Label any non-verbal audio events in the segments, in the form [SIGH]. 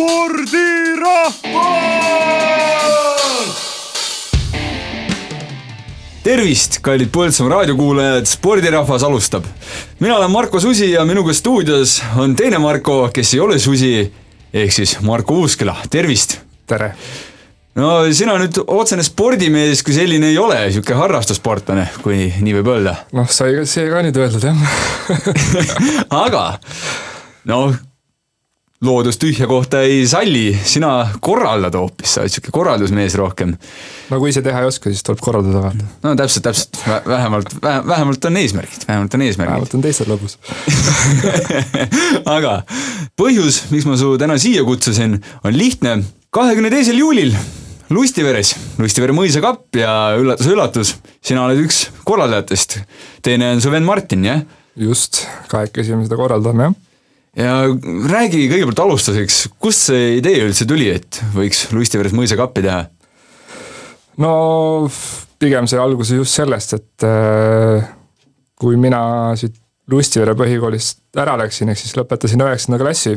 spordirahvas! tervist, kallid Põltsamaa raadiokuulajad, spordirahvas alustab. mina olen Marko Susi ja minuga stuudios on teine Marko, kes ei ole Susi, ehk siis Marko Uusküla, tervist! tere! no sina nüüd otsene spordimees kui selline ei ole, niisugune harrastussportlane, kui nii võib öelda. noh, sai see ka nüüd öeldud jah [LAUGHS] aga noh, loodus tühja kohta ei salli, sina korraldad hoopis, sa oled niisugune korraldusmees rohkem. no kui ise teha ei oska, siis tuleb korraldada vaata. no täpselt, täpselt, vähemalt, vähemalt on eesmärgid, vähemalt on eesmärgid. vähemalt on teistel lõbus [LAUGHS] aga põhjus, miks ma su täna siia kutsusin, on lihtne. kahekümne teisel juulil Lustiveres, Lustivere mõisakapp ja üllatus-üllatus, sina oled üks korraldajatest. teine on su vend Martin, jah? just, kahekesi me seda korraldame, jah ja räägi kõigepealt alustuseks, kust see idee üldse tuli, et võiks Lustiveres mõisakappi teha? no pigem sai alguse just sellest, et äh, kui mina siit Lustivere põhikoolist ära läksin, ehk siis lõpetasin üheksanda klassi,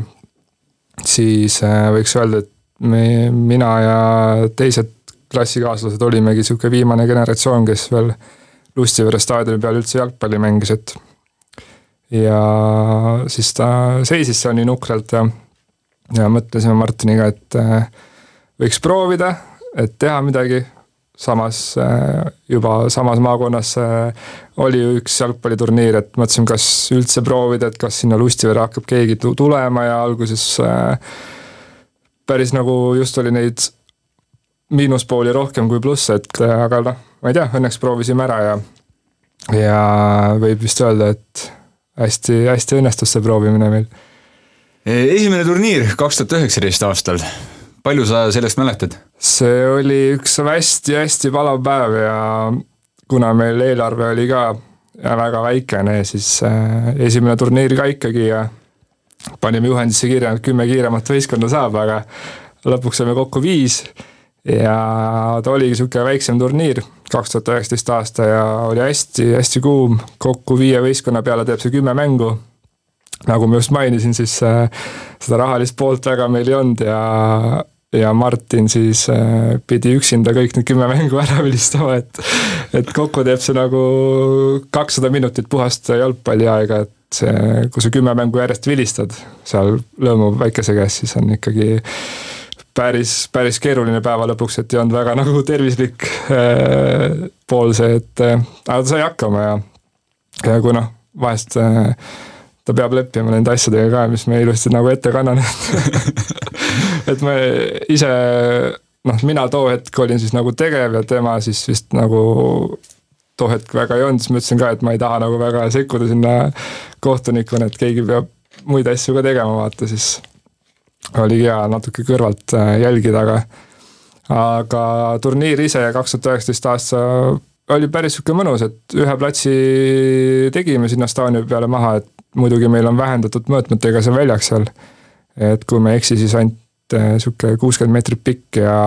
siis äh, võiks öelda, et me, mina ja teised klassikaaslased olimegi niisugune viimane generatsioon, kes veel Lustivere staadioni peal üldse jalgpalli mängis, et ja siis ta seisis seal nii nukralt ja, ja mõtlesime Martiniga, et äh, võiks proovida, et teha midagi, samas äh, juba samas maakonnas äh, oli ju üks jalgpalliturniir, et mõtlesime, kas üldse proovida, et kas sinna Lustivere hakkab keegi tulema ja alguses päris nagu just oli neid miinuspooli rohkem kui plusse, et aga noh, ma ei tea, õnneks proovisime ära ja ja võib vist öelda, et hästi, hästi õnnestus see proovimine meil. esimene turniir kaks tuhat üheksateist aastal, palju sa sellest mäletad? see oli üks hästi-hästi palav päev ja kuna meil eelarve oli ka väga väikene, siis äh, esimene turniir ka ikkagi ja panime juhendisse kirja, et kümme kiiremat võistkonda saab, aga lõpuks saime kokku viis ja ta oligi niisugune väiksem turniir, kaks tuhat üheksateist aasta ja oli hästi-hästi kuum, kokku viie võistkonna peale teeb see kümme mängu. nagu ma just mainisin, siis äh, seda rahalist poolt väga meil ei olnud ja, ja Martin siis äh, pidi üksinda kõik need kümme mängu ära vilistama, et et kokku teeb see nagu kakssada minutit puhast jalgpalliaega, et see, kui sa kümme mängu järjest vilistad seal Lõõmu väikese käes, siis on ikkagi päris, päris keeruline päeva lõpuks, et ei olnud väga [LAUGHS] nagu tervislik äh, pool see, et äh, aga ta sai hakkama ja, ja kui noh, vahest äh, ta peab leppima nende asjadega ka, mis me ilusti nagu ette kannan et [LAUGHS] ma ise, noh, mina too hetk olin siis nagu tegev ja tema siis vist nagu too hetk väga ei olnud, siis ma ütlesin ka, et ma ei taha nagu väga sekkuda sinna kohtunikuna, et keegi peab muid asju ka tegema, vaata siis oligi hea natuke kõrvalt äh, jälgida, aga aga turniir ise kaks tuhat üheksateist aasta oli päris sihuke mõnus, et ühe platsi tegime sinna staadioni peale maha, et muidugi meil on vähendatud mõõtmetega see väljak seal. et kui ma ei eksi, siis ainult äh, sihuke kuuskümmend meetrit pikk ja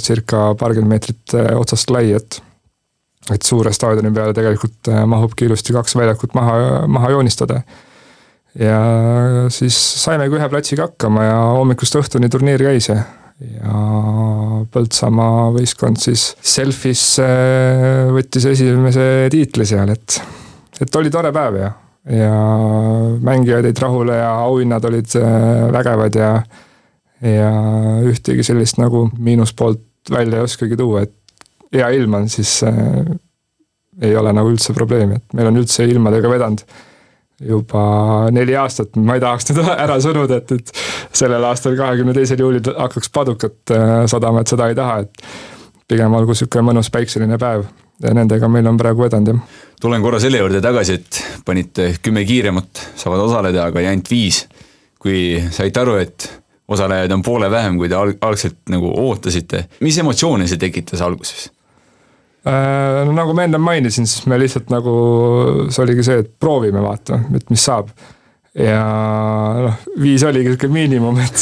circa paarkümmend meetrit äh, otsast lai, et et suure staadioni peale tegelikult mahubki ilusti kaks väljakut maha, maha joonistada ja siis saimegi ühe platsiga hakkama ja hommikust õhtuni turniir käis ja ja Põltsamaa võistkond siis selfis võttis esimese tiitli seal, et, et oli tore päev ja, ja mängijad jäid rahule ja auhinnad olid äh, vägevad ja, ja ühtegi sellist nagu miinuspoolt välja ei oskagi tuua, et hea ilm on, siis äh, ei ole nagu üldse probleemi, et meil on üldse ilmadega vedanud juba neli aastat, ma ei tahaks nüüd [LAUGHS] ära suruda, et, et sellel aastal, kahekümne teisel juulil hakkaks padukat äh, sadama, et seda ei taha, et pigem olgu niisugune mõnus päikseline päev ja nendega meil on praegu vedanud, jah. tulen korra selle juurde tagasi, et panite kümme kiiremat, saavad osaleda, aga ainult viis. kui saite aru, et osalejaid on poole vähem, kui te alg-, algselt nagu ootasite, mis emotsioone see tekitas alguses? Äh, nagu ma ennem mainisin, siis me lihtsalt nagu, see oligi see, et proovime vaata, et mis saab. ja noh, viis oligi sihuke miinimum, et,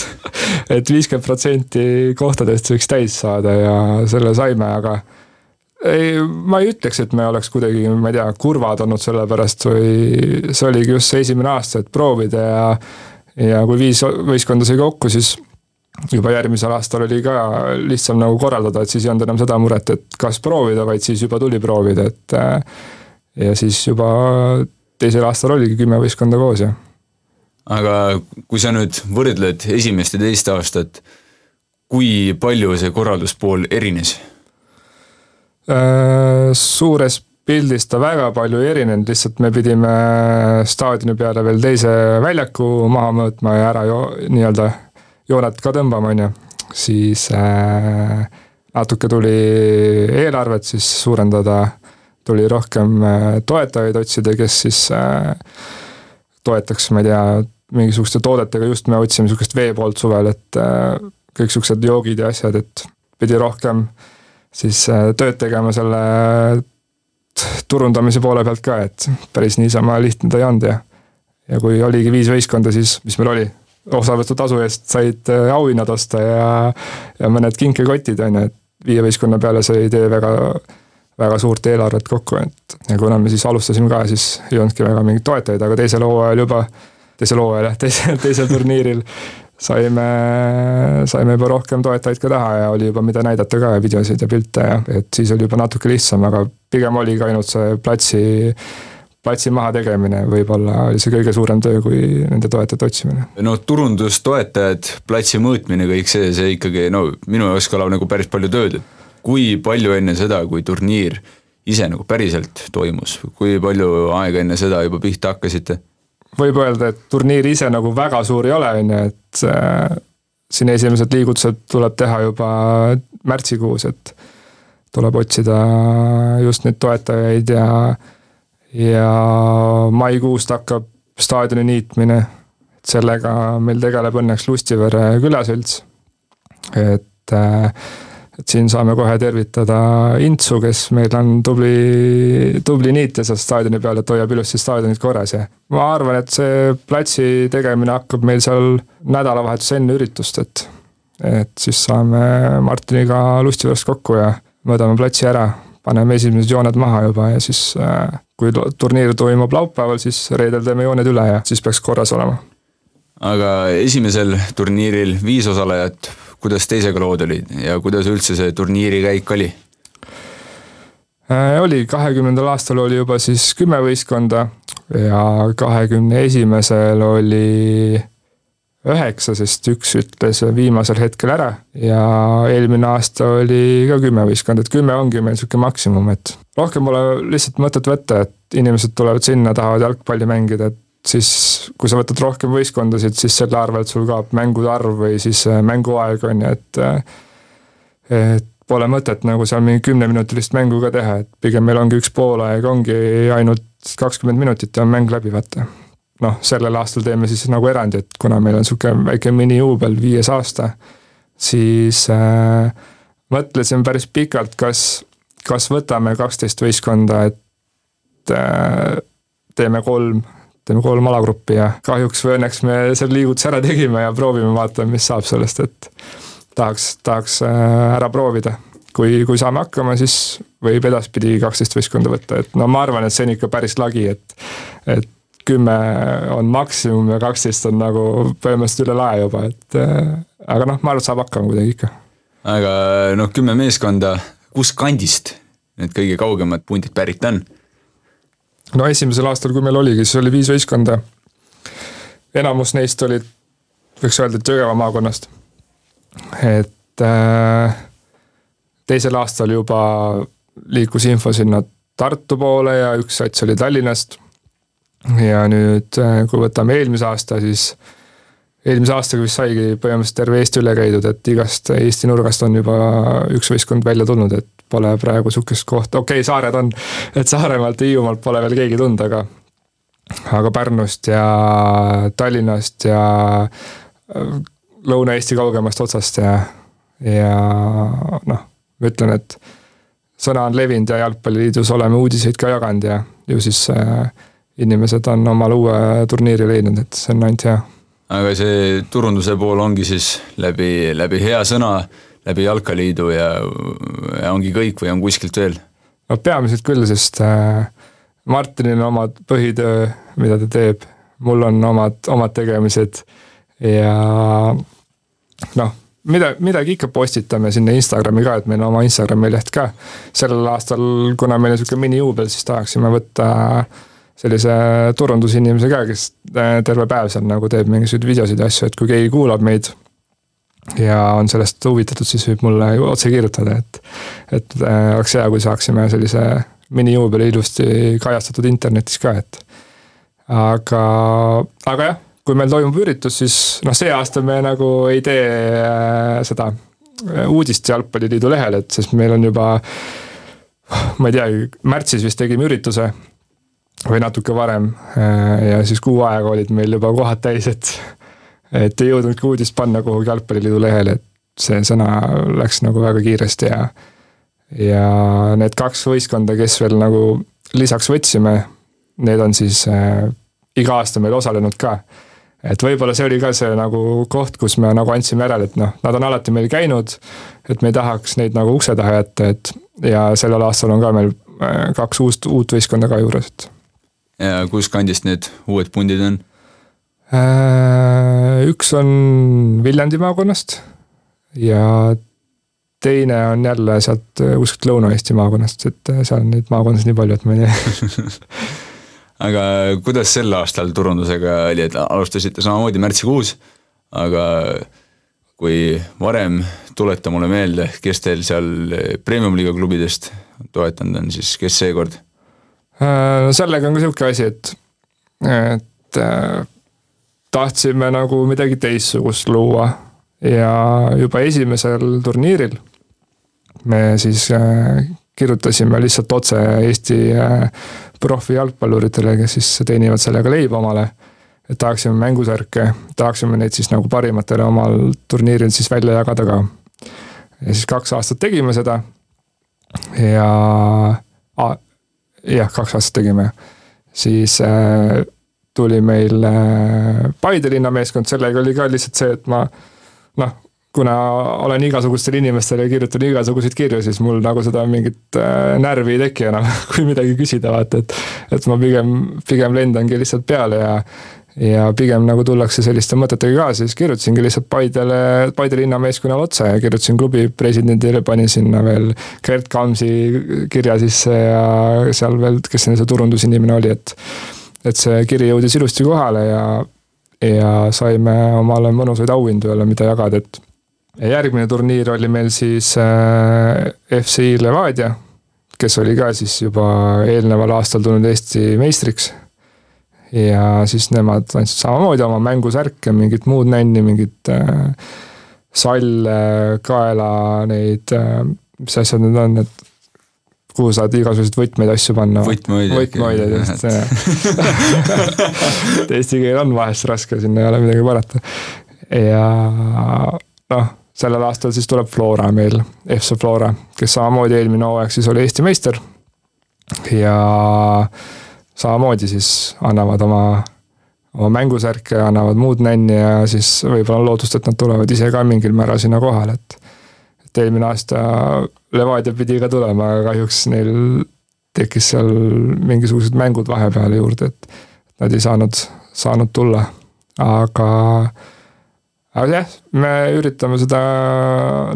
et viiskümmend protsenti kohtadest võiks täis saada ja selle saime, aga ei, ma ei ütleks, et me oleks kuidagi, ma ei tea, kurvad olnud selle pärast või see oligi just see esimene aasta, et proovida ja ja kui viis võistkonda sai kokku, siis juba järgmisel aastal oli ka lihtsam nagu korraldada, et siis ei olnud enam seda muret, et kas proovida, vaid siis juba tuli proovida, et ja siis juba teisel aastal oligi kümme võistkonda koos ja. aga kui sa nüüd võrdled esimest ja teist aastat, kui palju see korralduspool erines? Äh, suures pildis ta väga palju ei erinenud, lihtsalt me pidime staadioni peale veel teise väljaku maha mõõtma ja ära jo-, nii-öelda jooned ka tõmbama, on ju. siis äh, natuke tuli eelarvet siis suurendada, tuli rohkem äh, toetajaid otsida, kes siis äh, toetaks, ma ei tea, mingisuguste toodetega, just me otsime sihukest vee poolt suvel, et äh, kõik siuksed joogid ja asjad, et pidi rohkem siis äh, tööd tegema selle turundamise poole pealt ka, et päris niisama lihtne ta ei olnud ja ja kui oligi viis võistkonda, siis mis meil oli, osavõtutasu eest said äh, auhinnad osta ja ja mõned kinkekotid, on ju, et viie võistkonna peale sa ei tee väga, väga suurt eelarvet kokku, et ja kuna me siis alustasime ka, siis ei olnudki väga mingeid toetajaid, aga teisel hooajal juba, teisel hooajal jah, [LAUGHS] teisel, teisel turniiril saime, saime juba rohkem toetajaid ka taha ja oli juba mida näidata ka ja videosid ja pilte ja et siis oli juba natuke lihtsam, aga pigem oligi ainult see platsi, platsi mahategemine võib-olla oli see kõige suurem töö, kui nende toetajate otsimine. no turundus, toetajad, platsi mõõtmine, kõik see, see ikkagi no minu jaoks kõlab nagu päris palju tööd, et kui palju enne seda, kui turniir ise nagu päriselt toimus, kui palju aega enne seda juba pihta hakkasite? võib öelda, et turniir ise nagu väga suur ei ole, on ju, et äh, siin esimesed liigutused tuleb teha juba märtsikuus, et tuleb otsida just neid toetajaid ja, ja maikuust hakkab staadioni niitmine. et sellega meil tegeleb õnneks Lustivere külaselts. et äh, et siin saame kohe tervitada Intsu, kes meil on tubli, tubli niitja seal staadioni peal, et hoiab ilusti staadionit korras ja ma arvan, et see platsi tegemine hakkab meil seal nädalavahetus enne üritust, et et siis saame Martiniga Lustiveres kokku ja mõõdame platsi ära, paneme esimesed jooned maha juba ja siis äh, kui turniir toimub laupäeval, siis reedel teeme jooned üle ja siis peaks korras olema. aga esimesel turniiril viis osalejat kuidas teisega lood olid ja kuidas üldse see turniiri käik oli? Äh, oli, kahekümnendal aastal oli juba siis kümme võistkonda ja kahekümne esimesel oli üheksa, sest üks ütles viimasel hetkel ära ja eelmine aasta oli ka kümme võistkonda, et kümme ongi meil niisugune maksimum, et rohkem pole lihtsalt mõtet võtta, et inimesed tulevad sinna, tahavad jalgpalli mängida, et siis kui sa võtad rohkem võistkondasid, siis selle arvelt sul kaob mängude arv või siis äh, mänguaeg on ju, et äh, et pole mõtet nagu seal mingi kümneminutilist mängu ka teha, et pigem meil ongi üks poolaeg, ongi ainult kakskümmend minutit ja on mäng läbi, vaata. Noh, sellel aastal teeme siis nagu erandi, et kuna meil on niisugune väike minijuubel, viies aasta, siis äh, mõtlesime päris pikalt, kas, kas võtame kaksteist võistkonda, et äh, teeme kolm teeme kolm alagruppi ja kahjuks või õnneks me selle liigutuse ära tegime ja proovime, vaatame, mis saab sellest, et tahaks, tahaks äh, ära proovida. kui, kui saame hakkama, siis võib edaspidi kaksteist võistkonda võtta, et no ma arvan, et see on ikka päris lagi, et et kümme on maksimum ja kaksteist on nagu põhimõtteliselt üle lae juba, et äh, aga noh, ma arvan, et saab hakkama kuidagi ikka. aga noh, kümme meeskonda, kus kandist need kõige kaugemad pundid pärit on? no esimesel aastal, kui meil oligi, siis oli viis võistkonda. enamus neist olid, võiks öelda, et Jõgeva maakonnast. et äh, teisel aastal juba liikus info sinna Tartu poole ja üks sats oli Tallinnast. Ja nüüd, äh, kui võtame eelmise aasta, siis eelmise aastaga vist saigi põhimõtteliselt terve Eesti üle käidud, et igast Eesti nurgast on juba üks võistkond välja tulnud, et pole praegu sihukest kohta, okei okay,, saared on, et Saaremaalt ja Hiiumaalt pole veel keegi tulnud, aga aga Pärnust ja Tallinnast ja äh, Lõuna-Eesti kaugemast otsast ja, ja noh, ma ütlen, et sõna on levinud ja Jalgpalliliidus oleme uudiseid ka jaganud ja ju siis äh, inimesed on omale uue turniiri leidnud, et see on ainult hea. aga see turunduse pool ongi siis läbi, läbi hea sõna läbi Jalkaliidu ja, ja ongi kõik või on kuskilt veel? no peamiselt küll, sest äh, Martinil on omad põhitöö, mida ta teeb, mul on omad, omad tegemised ja noh, mida, midagi ikka postitame sinna Instagrami ka, et meil on oma Instagrami leht ka. sellel aastal, kuna meil on sihuke minijuubel, siis tahaksime võtta sellise turundusinimese ka, kes äh, terve päev seal nagu teeb mingisuguseid videosid ja asju, et kui keegi kuulab meid ja on sellest huvitatud, siis võib mulle otse kirjutada, et, et äh, oleks hea, kui saaksime sellise minijuubeli ilusti kajastatud internetis ka, et. aga, aga jah, kui meil toimub üritus, siis noh, see aasta me nagu ei tee äh, seda äh, uudist Jalgpalliliidu lehel, et sest meil on juba ma ei teagi, märtsis vist tegime ürituse või natuke varem äh, ja siis kuu aega olid meil juba kohad täis, et et ei jõudnudki uudist panna kuhugi Jalgpalliliidu lehele, et see sõna läks nagu väga kiiresti ja ja need kaks võistkonda, kes veel nagu lisaks võtsime, need on siis äh, iga aasta meil osalenud ka. et võib-olla see oli ka see nagu koht, kus me nagu andsime järele, et noh, nad on alati meil käinud, et me ei tahaks neid nagu ukse taha jätta, et ja sellel aastal on ka meil äh, kaks uust, uut võistkonda ka juures, et. Ja kuskandist need uued pundid on? Äh, üks on Viljandi maakonnast ja teine on jälle sealt äh, kuskilt Lõuna-Eesti maakonnast, et äh, seal on neid maakondasid nii palju, et ma ei tea [LAUGHS] aga kuidas sel aastal turundusega oli, et alustasite samamoodi märtsikuus, aga kui varem, tuleta mulle meelde, kes teil seal premium-liiga klubidest toetanud on, siis kes seekord? Äh, sellega on ka sihuke asi, et, et tahtsime nagu midagi teistsugust luua ja juba esimesel turniiril me siis äh, kirjutasime lihtsalt otse Eesti äh, profijalgpalluritele, kes siis teenivad sellega leiba omale. et tahaksime mängusärke, tahaksime neid siis nagu parimatele omal turniiril siis välja jagada ka. ja siis kaks aastat tegime seda. ja jah, kaks aastat tegime, siis äh, tuli meil äh, Paide linna meeskond, sellega oli ka lihtsalt see, et ma noh, kuna olen igasugustele inimestele kirjutanud igasuguseid kirju, siis mul nagu seda mingit äh, närvi ei teki enam, [LAUGHS] kui midagi küsida, vaata, et. et ma pigem, pigem lendangi lihtsalt peale ja, ja pigem nagu tullakse selliste mõtetega kaasa, siis kirjutasingi lihtsalt Paidele, Paide linnameeskonnale otse ja kirjutasin klubi presidendile, panin sinna veel Gerd Kamsi kirja sisse ja seal veel, kes see turundusinimene oli, et. et see kiri jõudis ilusti kohale ja, ja saime omale mõnusaid auhindu jälle, mida jagada, et ja järgmine turniir oli meil siis äh, FC Levadia, kes oli ka siis juba eelneval aastal tulnud Eesti meistriks. Ja siis nemad andsid samamoodi oma mängusärke, mingit muud nänni, mingit äh, salle, kaela, neid äh,, mis asjad need on, et kuhu saad igasuguseid võtmeid asju panna. võtmehoidjaid. just, [LAUGHS] et eesti keel on vahest raske, sinna ei ole midagi parata. ja noh sellel aastal siis tuleb Flora meil, FC Flora, kes samamoodi eelmine hooaeg siis oli Eesti meister. ja samamoodi siis annavad oma, oma mängusärke, annavad muud nänni ja siis võib-olla on lootust, et nad tulevad ise ka mingil määral sinna kohale, et. et eelmine aasta Levadia pidi ka tulema, aga kahjuks neil tekkis seal mingisugused mängud vahepeal juurde, et nad ei saanud, saanud tulla, aga aga jah, me üritame seda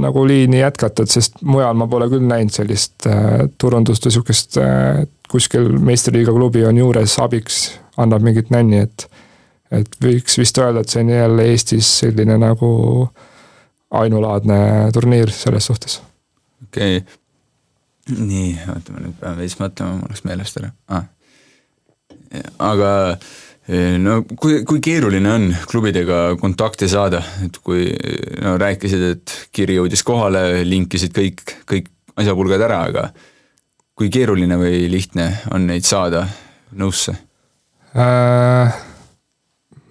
nagu liini jätkata, et sest mujal ma pole küll näinud sellist äh, turundust või sihukest äh,, kuskil meistriliiga klubi on juures abiks, annab mingit nänni, et. et võiks vist öelda, et see on jälle Eestis selline nagu ainulaadne turniir selles suhtes. okei okay., nii, oota ma nüüd pean veits mõtlema, mul läks meelest ära ah.. aga no kui, kui keeruline on klubidega kontakti saada, et kui no rääkisid, et kiri jõudis kohale, linkisid kõik, kõik asjapulgad ära, aga kui keeruline või lihtne on neid saada nõusse äh,?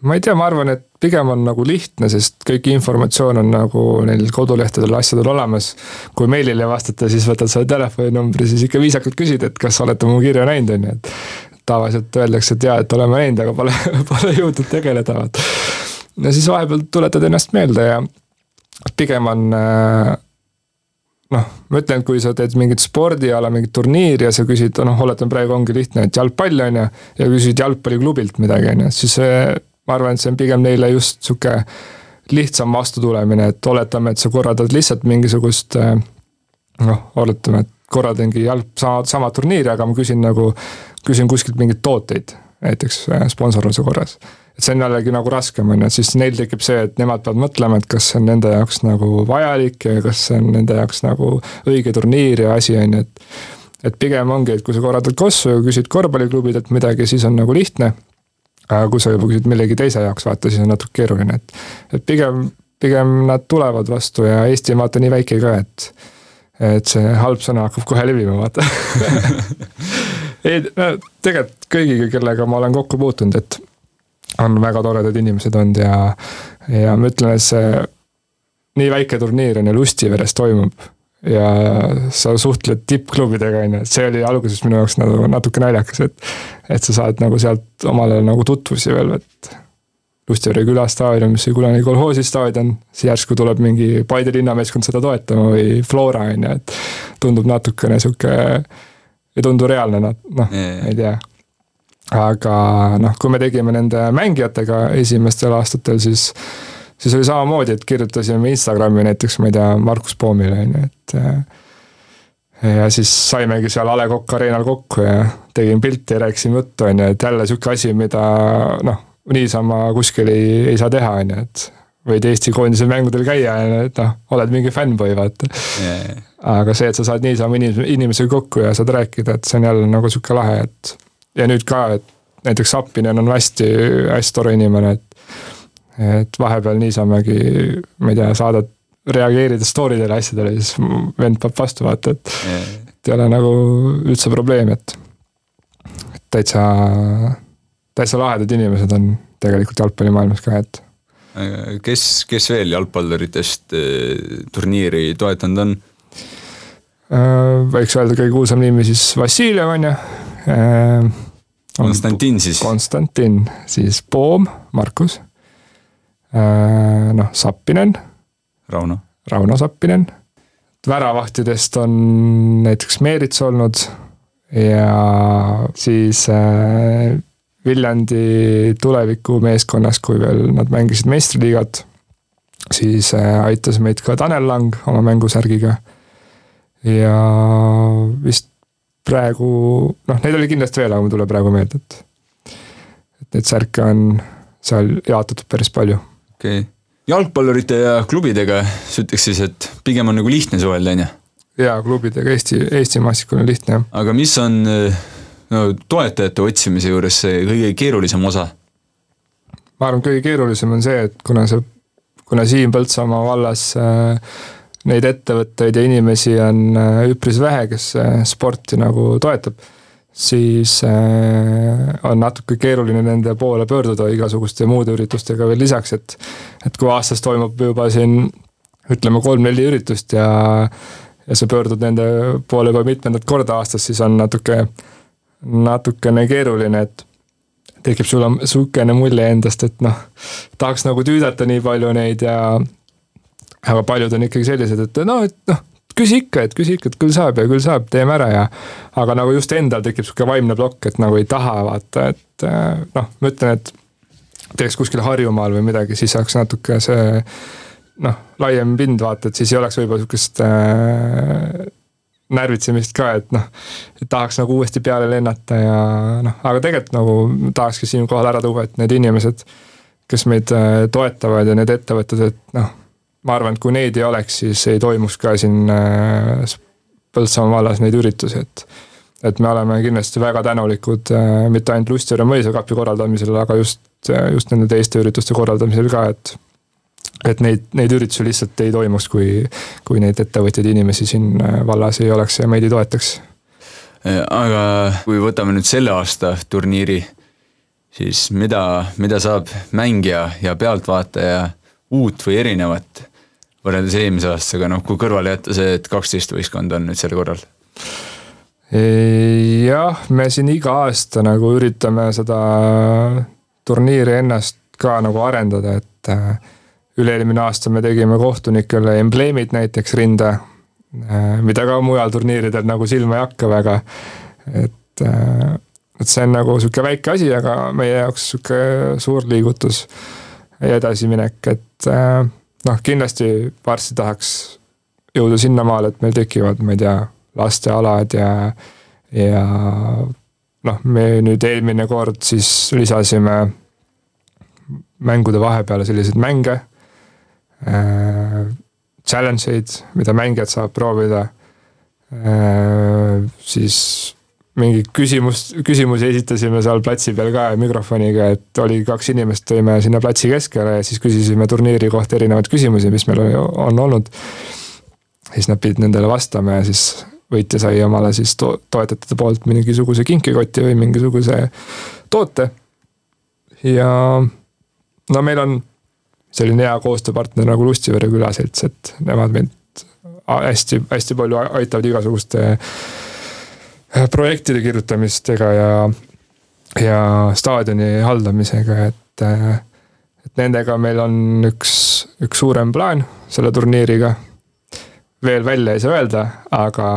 ma ei tea, ma arvan, et pigem on nagu lihtne, sest kõik informatsioon on nagu neil kodulehtedel, asjadel olemas. kui meilile ei vastata, siis võtad selle telefoninumbri, siis ikka viisakalt küsid, et kas olete mu kirja näinud, on ju, et tavaliselt öeldakse, et jaa, et oleme näinud, aga pole, [LAUGHS] pole jõudnud tegeleda, vaata. ja siis vahepeal tuletad ennast meelde ja pigem on äh, noh, ma ütlen, kui sa teed mingit spordiala, mingit turniiri ja sa küsid, noh, oletame praegu ongi lihtne, et jalgpall on ju, ja küsid jalgpalliklubilt midagi, on ju, siis see, ma arvan, et see on pigem neile just sihuke lihtsam vastutulemine, et oletame, et sa korraldad lihtsalt mingisugust äh, noh, oletame, et korraldangi jalg, sama, sama turniiri, aga ma küsin nagu, küsin kuskilt mingeid tooteid, näiteks äh, sponsorluse korras. Et see on jällegi nagu raskem, on ju, et siis neil tekib see, et nemad peavad mõtlema, et kas see on nende jaoks nagu vajalik ja kas see on nende jaoks nagu õige turniir ja asi, on ju, et et pigem ongi, et kui sa korraldad kossu ja küsid korvpalliklubidelt midagi, siis on nagu lihtne. aga kui sa juba küsid millegi teise jaoks, vaata, siis on natuke keeruline, et, et pigem, pigem nad tulevad vastu ja Eesti on vaata nii väike ka, et et see halb sõna hakkab kohe levima, vaata [LAUGHS] ei, no tegelikult kõigiga, kellega ma olen kokku puutunud, et on väga toredad inimesed olnud ja, ja ma ütlen, et see nii väike turniir on ju Lustiveres toimub ja sa suhtled tippklubidega, on ju, et see oli alguses minu jaoks nagu natuke naljakas, et et sa saad nagu sealt omale nagu tutvusi veel, et Lustivere külastaadion, mis oli kunagi kolhoosi staadion, siis järsku tuleb mingi Paide linnameeskond seda toetama või Flora on ju, et tundub natukene sihuke, ei tundu reaalne, noh, ei tea. Aga noh, kui me tegime nende mängijatega esimestel aastatel, siis, siis oli samamoodi, et kirjutasime Instagrami näiteks, ma ei tea, Markus Poomile on ju, et ja siis saimegi seal A Le Coq Arena'l kokku ja tegin pilti ja rääkisin juttu, on ju, et jälle sihuke asi, mida noh niisama kuskil ei, ei saa teha, on ju, et võid Eesti koondise mängudel käia ja et noh, oled mingi fännboi, vaata. Yeah.. aga see, et sa saad niisama inimese, inimesega kokku ja saad rääkida, et see on jälle nagu sihuke lahe, et ja nüüd ka, et näiteks Appinen on hästi, hästi tore inimene, et et vahepeal niisamagi, ma ei tea, saadad, reageerida story dele asjadele, siis vend paneb vastu, vaata, et yeah. et ei ole nagu üldse probleemi, et et täitsa täitsa lahedad inimesed on tegelikult jalgpallimaailmas ka, et. kes, kes veel jalgpalluritest eh, turniiri toetanud on? Äh, võiks öelda kõige kuulsam nimi siis Vassiljev on ju. Konstantin siis. Konstantin, siis Poom, Markus. Äh, noh, Sappinen. Rauno. Rauno Sappinen. väravahtidest on näiteks Meerits olnud ja siis äh, Viljandi tulevikumeeskonnas, kui veel nad mängisid meistriliigat, siis äh, aitas meid ka Tanel Lang oma mängusärgiga. ja vist praegu, noh, neid oli kindlasti veel, aga mul tuleb praegu meelde, et et neid särke on seal jaotatud päris palju. okei okay., jalgpallurite ja klubidega sa ütleks siis, et pigem on nagu lihtne suhelda, on ju? jaa, klubidega Eesti, Eesti maastikul on lihtne, jah. aga mis on no toetajate otsimise juures see kõige keerulisem osa? ma arvan, kõige keerulisem on see, et kuna see, kuna siin Põltsamaa vallas äh, neid ettevõtteid ja inimesi on äh, üpris vähe, kes äh, sporti nagu toetab, siis äh, on natuke keeruline nende poole pöörduda igasuguste muude üritustega veel lisaks, et et kui aastas toimub juba siin ütleme kolm-neli üritust ja ja sa pöördud nende poole juba mitmendat korda aastas, siis on natuke natukene keeruline, et tekib sul sihukene mulje endast, et noh, tahaks nagu tüüdata nii palju neid ja aga paljud on ikkagi sellised, et no, et noh, küsi ikka, et küsi ikka, et küll saab ja küll saab, teeme ära ja aga nagu just endal tekib sihuke vaimne plokk, et nagu ei taha vaata, et noh, ma ütlen, et teeks kuskil Harjumaal või midagi, siis saaks natuke see noh, laiem pind vaata, et siis ei oleks võib-olla sihukest äh, närvitsemist ka, et noh, tahaks nagu uuesti peale lennata ja noh, aga tegelikult nagu tahakski siinkohal ära tuua, et need inimesed, kes meid äh, toetavad ja need ettevõtted, et noh, ma arvan, et kui neid ei oleks, siis ei toimuks ka siin äh, Põltsamaa vallas neid üritusi, et et me oleme kindlasti väga tänulikud äh, mitte ainult Lustjärve mõisakapi korraldamisel, aga just, just nende teiste ürituste korraldamisel ka, et et neid, neid üritusi lihtsalt ei toimuks, kui, kui neid ettevõtjaid, inimesi siin äh, vallas ei oleks ja meid ei toetaks. Äh, aga kui võtame nüüd selle aasta turniiri, siis mida, mida saab mängija ja pealtvaataja uut või erinevat võrreldes eelmise aastaga, noh kui kõrvale jätta see, et kaksteist võistkonda on nüüd sel korral? jah, me siin iga aasta nagu üritame seda turniiri ennast ka nagu arendada, et äh, üle-eelmine aasta me tegime kohtunikele embleemid näiteks rinde, äh, mida ka mujal turniiridel nagu silma ei hakka väga. et, äh, et see on nagu sihuke väike asi, aga meie jaoks sihuke suur liigutus. edasiminek, et noh, kindlasti varsti tahaks jõuda sinnamaale, et meil tekivad, ma ei tea, lastealad ja, ja noh, me nüüd eelmine kord siis lisasime mängude vahepeale selliseid mänge äh,, challenge eid, mida mängijad saavad proovida äh,. siis mingi küsimus, küsimusi esitasime seal platsi peal ka mikrofoniga, et oli kaks inimest, tõime sinna platsi keskele ja siis küsisime turniiri kohta erinevaid küsimusi, mis meil on olnud. siis nad pidid nendele vastama ja siis võitja sai omale siis to toetajate poolt mingisuguse kinkikoti või mingisuguse toote. ja no meil on selline hea koostööpartner nagu Lustivere külaselts, et nemad meid hästi-hästi palju aitavad igasuguste projektide kirjutamistega ja, ja staadioni haldamisega, et, et nendega meil on üks, üks suurem plaan selle turniiriga. veel välja ei saa öelda, aga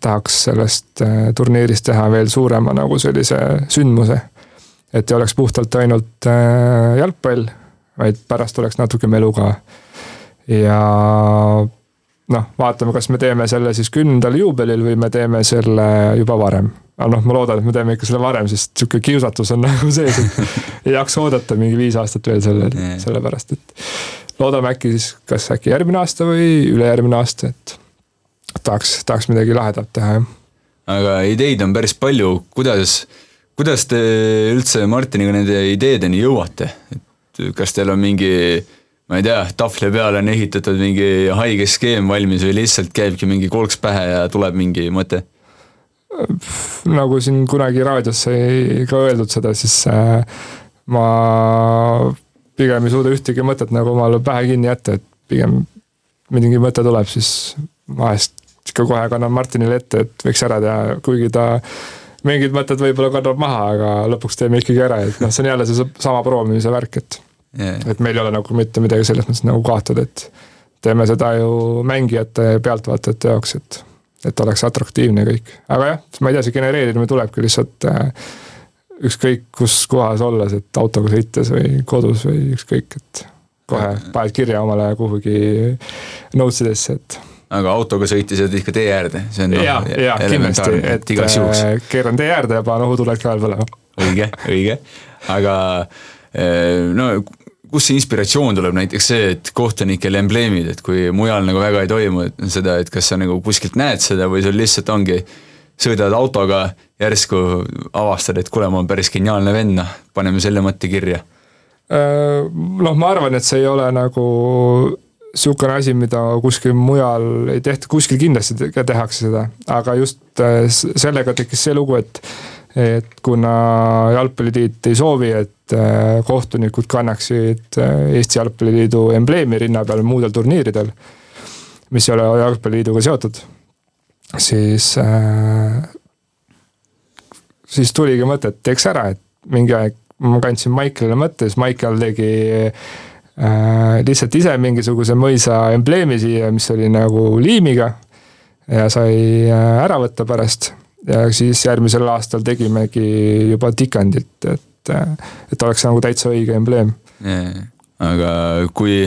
tahaks sellest äh, turniirist teha veel suurema nagu sellise sündmuse. et ei oleks puhtalt ainult äh, jalgpall, vaid pärast oleks natuke melu ka. ja noh, vaatame, kas me teeme selle siis kümnendal juubelil või me teeme selle juba varem. aga noh, ma loodan, et me teeme ikka selle varem, sest sihuke kiusatus on [LAUGHS] nagu sees, et ei jaksa oodata mingi viis aastat veel selle, sellepärast et loodame äkki siis, kas äkki järgmine aasta või ülejärgmine aasta, et tahaks, tahaks midagi lahedat teha, jah. aga ideid on päris palju, kuidas, kuidas te üldse Martiniga nende ideedeni jõuate, et kas teil on mingi ma ei tea, tahvli peale on ehitatud mingi haige skeem valmis või lihtsalt käibki mingi kolks pähe ja tuleb mingi mõte? nagu siin kunagi raadios sai ka öeldud seda, siis äh, ma pigem ei suuda ühtegi mõtet nagu omale pähe kinni jätta, et pigem mingi mõte tuleb, siis vahest ikka kohe kannan Martinile ette, et võiks ära teha, kuigi ta mingid mõtted võib-olla kannab maha, aga lõpuks teeme ikkagi ära, et noh, see on jälle see sama proovimise värk, et yeah.. et meil ei ole nagu mitte midagi selles mõttes nagu kaotada, et teeme seda ju mängijate ja pealtvaatajate jaoks, et, et oleks atraktiivne kõik. aga jah, ma ei tea, see genereerimine tulebki lihtsalt äh, ükskõik kus kohas olles, et autoga sõites või kodus või ükskõik, et kohe paned kirja omale kuhugi notes idesse, et aga autoga sõites jääd ikka tee äärde, see on noh, ja, ja kindlasti, et igaks juhuks äh, keeran tee äärde ja panen õhutuled ka veel põlema. õige, õige, aga äh, no kust see inspiratsioon tuleb, näiteks see, et kohtunikel embleemid, et kui mujal nagu väga ei toimu, et seda, et kas sa nagu kuskilt näed seda või sul lihtsalt ongi, sõidad autoga, järsku avastad, et kuule, ma olen päris geniaalne vend, noh, paneme selle mõtte kirja. Äh, noh, ma arvan, et see ei ole nagu niisugune asi, mida kuskil mujal ei tehta, kuskil kindlasti tehakse seda, aga just äh, sellega tekkis see lugu, et et kuna Jalgpalliliit ei soovi, et äh, kohtunikud kannaksid äh, Eesti Jalgpalliliidu embleemi rinna peal muudel turniiridel, mis ei ole Jalgpalliliiduga seotud, siis, äh, siis tuligi mõte, et teeks ära, et mingi aeg ma kandsin Maikelile mõtte, siis Maikel tegi lihtsalt ise mingisuguse mõisa embleemi siia, mis oli nagu liimiga ja sai ära võtta pärast ja siis järgmisel aastal tegimegi juba tikandilt, et, et oleks nagu täitsa õige embleem. aga kui,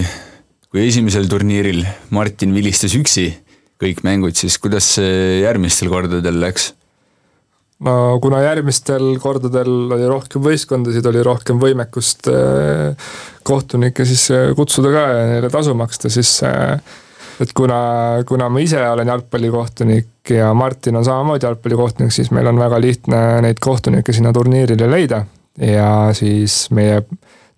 kui esimesel turniiril Martin vilistas üksi kõik mängud, siis kuidas see järgmistel kordadel läks? no kuna järgmistel kordadel oli rohkem võistkondasid, oli rohkem võimekust eh, kohtunikke siis eh, kutsuda ka ja neile tasu maksta, siis äh, et kuna, kuna ma ise olen jalgpallikohtunik ja Martin on samamoodi jalgpallikohtunik, siis meil on väga lihtne neid kohtunikke sinna turniirile leida. ja siis meie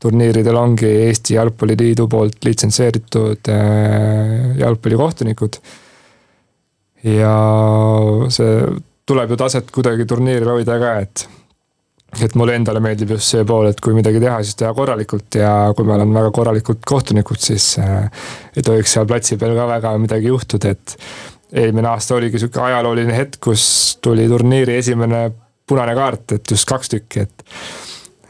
turniiridel ongi Eesti Jalgpalliliidu poolt litsenseeritud äh, jalgpallikohtunikud. ja see tuleb ju taset kuidagi turniiril hoida ka, et et mulle endale meeldib just see pool, et kui midagi teha, siis teha korralikult ja kui meil on väga korralikud kohtunikud, siis äh, ei tohiks seal platsi peal ka väga midagi juhtuda, et eelmine aasta oligi sihuke ajalooline hetk, kus tuli turniiri esimene punane kaart, et just kaks tükki, et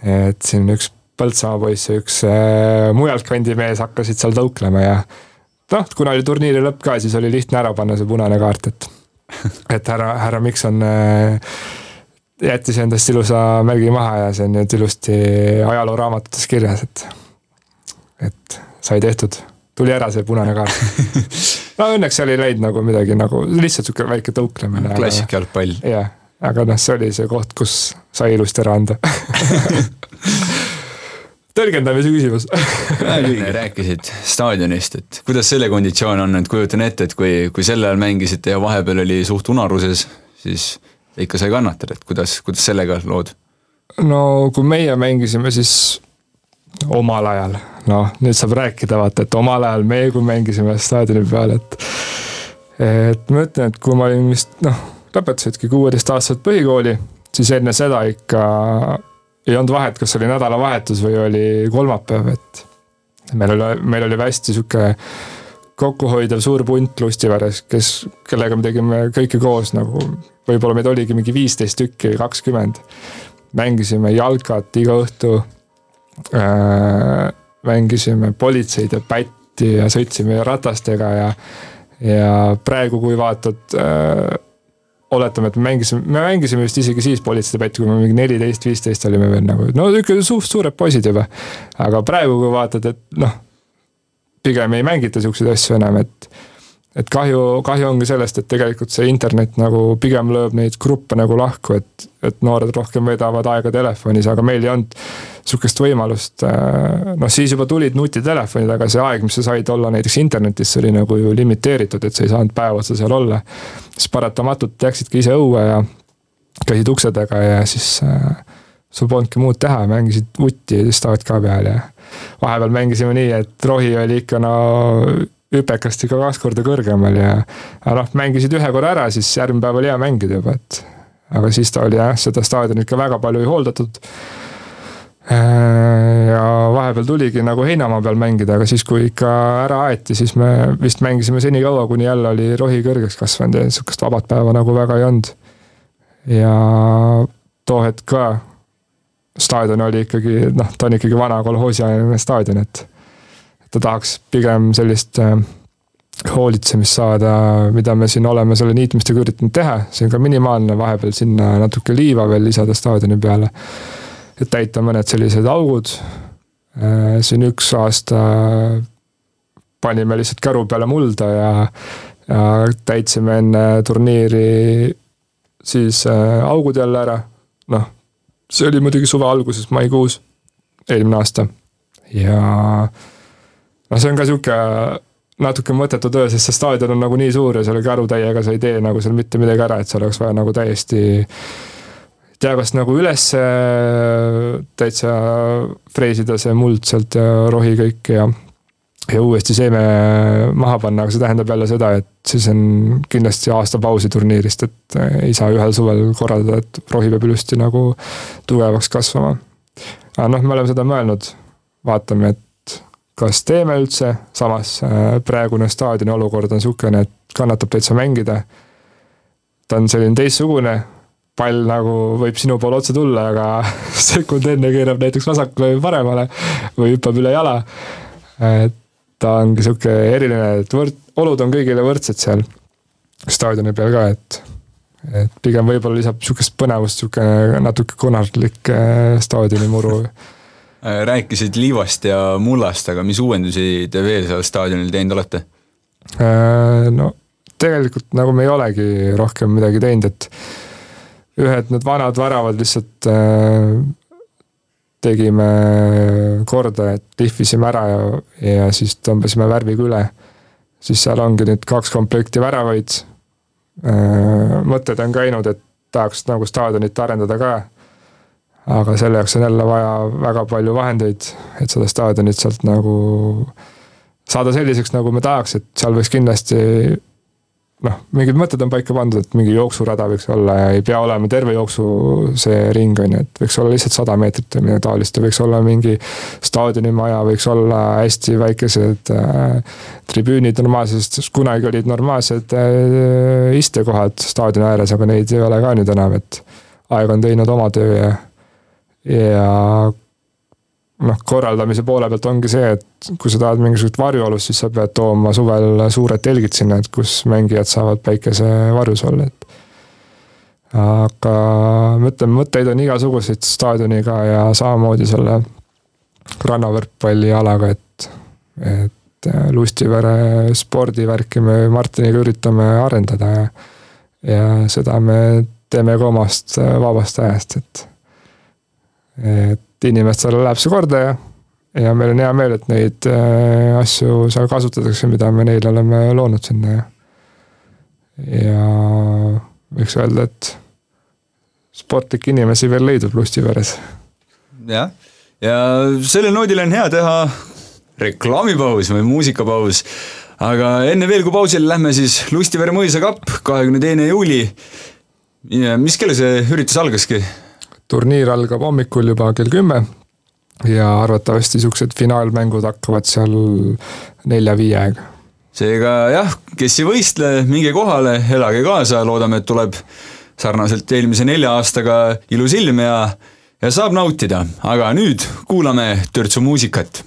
et siin üks Põltsamaa poiss ja üks äh, mujalt kandi mees hakkasid seal tõuklema ja noh, kuna oli turniiri lõpp ka, siis oli lihtne ära panna see punane kaart, et et härra, härra Mikson äh, jättis endast ilusa märgi maha ja see on nüüd ilusti ajalooraamatutes kirjas, et et sai tehtud, tuli ära see punane kaart [LAUGHS] no õnneks seal ei läinud nagu midagi nagu, lihtsalt sihuke väike tõuklemine. klassik jalgpall. jah, aga noh, see oli see koht, kus sai ilusti ära anda [LAUGHS] tõlgendamise küsimus rääkisid staadionist, et kuidas selle konditsioon on, et kujutan ette, et kui, kui sel ajal mängisite ja vahepeal oli suht unaruses, siis ikka sai kannatada, et kuidas, kuidas sellega lood? no kui meie mängisime, siis omal ajal, noh, nüüd saab rääkida, vaata, et omal ajal meie, kui mängisime staadioni peal, et et ma ütlen, et kui ma olin vist noh, lõpetasidki kuueteistaastaselt põhikooli, siis enne seda ikka ei olnud vahet, kas oli nädalavahetus või oli kolmapäev, et meil oli, meil oli hästi sihuke kokkuhoidev suur punt Lustiveres, kes, kellega me tegime kõike koos nagu, võib-olla meid oligi mingi viisteist tükki või kakskümmend. mängisime jalkat iga õhtu äh,. mängisime politseid ja pätti ja sõitsime ratastega ja, ja praegu, kui vaatad äh, oletame, et me mängisime, me mängisime vist isegi siis politseidepätti, kui me mingi neliteist, viisteist olime veel nagu, no ikka suht suured poisid juba. aga praegu, kui vaatad, et noh, pigem ei mängita siukseid asju enam, et et kahju, kahju ongi sellest, et tegelikult see internet nagu pigem lööb neid gruppe nagu lahku, et, et noored rohkem veedavad aega telefonis, aga meil ei olnud sihukest võimalust. Äh, noh, siis juba tulid nutitelefonid, aga see aeg, mis sa said olla näiteks internetis, see oli nagu ju limiteeritud, et sa ei saanud päev otsa seal olla. siis paratamatult läksidki ise õue ja käisid ukse taga ja siis äh, sul polnudki muud teha, mängisid vutti staat ka peal ja vahepeal mängisime nii, et rohi oli ikka no hüpekast ikka kaks korda kõrgemal ja aga noh, mängisid ühe korra ära, siis järgmine päev oli hea mängida juba, et aga siis ta oli jah, seda staadionit ka väga palju ei hooldatud. Äh, ja vahepeal tuligi nagu heinamaa peal mängida, aga siis, kui ikka ära aeti, siis me vist mängisime senikaua, kuni jälle oli rohi kõrgeks kasvanud ja sihukest vabat päeva nagu väga ei olnud. ja too hetk ka staadion oli ikkagi noh, ta on ikkagi vana kolhoosiajaline staadion, et ta tahaks pigem sellist äh, hoolitsemist saada, mida me siin oleme selle niitmistega üritanud teha, see on ka minimaalne, vahepeal sinna natuke liiva veel lisada staadioni peale. et täita mõned sellised augud. Äh, siin üks aasta panime lihtsalt käru peale mulda ja, ja täitsime enne turniiri siis äh, augud jälle ära. noh, see oli muidugi suve alguses, maikuus, eelmine aasta ja noh, see on ka sihuke natuke mõttetu töö, sest see staadion on nagu nii suur ja selle kärutäiega sa ei tee nagu seal mitte midagi ära, et seal oleks vaja nagu täiesti ei tea, kas nagu üles täitsa freesida see muld sealt ja rohi kõik ja ja uuesti seeme maha panna, aga see tähendab jälle seda, et siis on kindlasti aasta pausi turniirist, et ei saa ühel suvel korraldada, et rohi peab ilusti nagu tugevaks kasvama. aga noh, me oleme seda mõelnud, vaatame, et kas teeme üldse, samas äh, praegune staadioni olukord on niisugune, et kannatab täitsa mängida. ta on selline teistsugune, pall nagu võib sinu poole otse tulla, aga [LAUGHS] sekund enne keerab näiteks vasakule või paremale või hüppab üle jala. et ta ongi sihuke eriline, et võrd-, olud on kõigile võrdsed seal staadioni peal ka, et et pigem võib-olla lisab sihukest põnevust sihuke natuke konarlik äh, staadionimuru Äh, rääkisid liivast ja mullast, aga mis uuendusi te veel seal staadionil teinud olete? Äh, no tegelikult nagu me ei olegi rohkem midagi teinud, et ühed need vanad väravad lihtsalt äh, tegime korda, et lihvisime ära ja, ja siis tõmbasime värviga üle. siis seal ongi nüüd kaks komplekti väravaid. mõtted on käinud, et tahaks nagu staadionit arendada ka aga selle jaoks on jälle vaja väga palju vahendeid, et seda staadionit sealt nagu saada selliseks, nagu me tahaks, et seal võiks kindlasti noh, mingid mõtted on paika pandud, et mingi jooksurada võiks olla ja ei pea olema terve jooksu see ring on ju, et võiks olla lihtsalt sada meetrit või midagi taolist ja võiks olla mingi staadionimaja, võiks olla hästi väikesed äh, tribüünid normaalsed, sest kunagi olid normaalsed äh, istekohad staadioni ääres, aga neid ei ole ka nüüd enam, et aeg on teinud oma töö ja ja noh, korraldamise poole pealt ongi see, et kui sa tahad mingisugust varjualust, siis sa pead tooma suvel suured telgid sinna, et kus mängijad saavad päikesevarjus olla, et. aga ma ütlen, mõtteid on igasuguseid staadioniga ja samamoodi selle rannavõrkpallialaga, et et äh, Lustivere spordivärki me Martiniga üritame arendada ja, ja seda me teeme ka omast äh, vabast ajast, et, et inimestele läheb see korda ja, ja meil on hea meel, et neid äh, asju seal kasutatakse, mida me neile oleme loonud sinna ja, ja võiks öelda, et sportlikke inimesi veel leidub Lustiveres. jah, ja sellel noodil on hea teha reklaamipaus või muusikapaus. aga enne veel, kui pausile lähme, siis Lustivere mõisa kapp, kahekümne teine juuli. mis kell see üritus algaski? Turniir algab hommikul juba kell kümme ja arvatavasti siuksed finaalmängud hakkavad seal nelja-viie aega. seega jah, kes ei võistle, minge kohale, elage kaasa, loodame, et tuleb sarnaselt eelmise nelja aastaga ilus ilm ja, ja saab nautida, aga nüüd kuulame törtsu muusikat